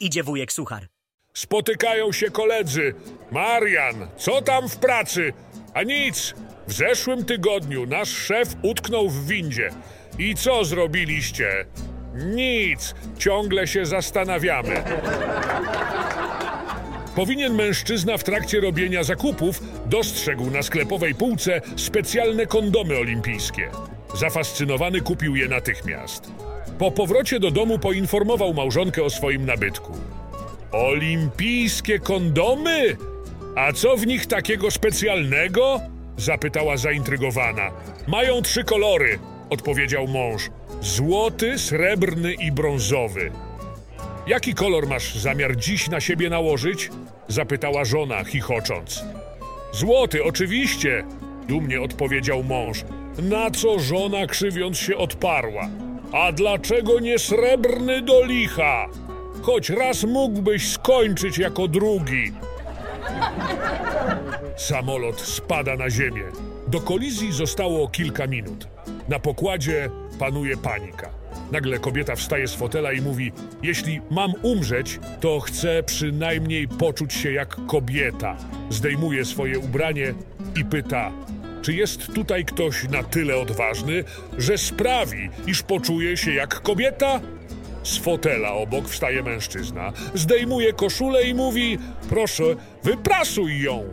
Idzie wujek Suchar. Spotykają się koledzy. Marian, co tam w pracy? A nic. W zeszłym tygodniu nasz szef utknął w windzie. I co zrobiliście? Nic. Ciągle się zastanawiamy. Powinien mężczyzna w trakcie robienia zakupów dostrzegł na sklepowej półce specjalne kondomy olimpijskie. Zafascynowany kupił je natychmiast. Po powrocie do domu poinformował małżonkę o swoim nabytku. Olimpijskie kondomy? A co w nich takiego specjalnego? Zapytała zaintrygowana. Mają trzy kolory, odpowiedział mąż: złoty, srebrny i brązowy. Jaki kolor masz zamiar dziś na siebie nałożyć? Zapytała żona, chichocząc. Złoty, oczywiście, dumnie odpowiedział mąż. Na co żona krzywiąc się odparła. A dlaczego nie srebrny do licha? Choć raz mógłbyś skończyć jako drugi. Samolot spada na ziemię. Do kolizji zostało kilka minut. Na pokładzie panuje panika. Nagle kobieta wstaje z fotela i mówi: Jeśli mam umrzeć, to chcę przynajmniej poczuć się jak kobieta. Zdejmuje swoje ubranie i pyta: Czy jest tutaj ktoś na tyle odważny, że sprawi, iż poczuje się jak kobieta? Z fotela obok wstaje mężczyzna, zdejmuje koszulę i mówi: Proszę, wyprasuj ją.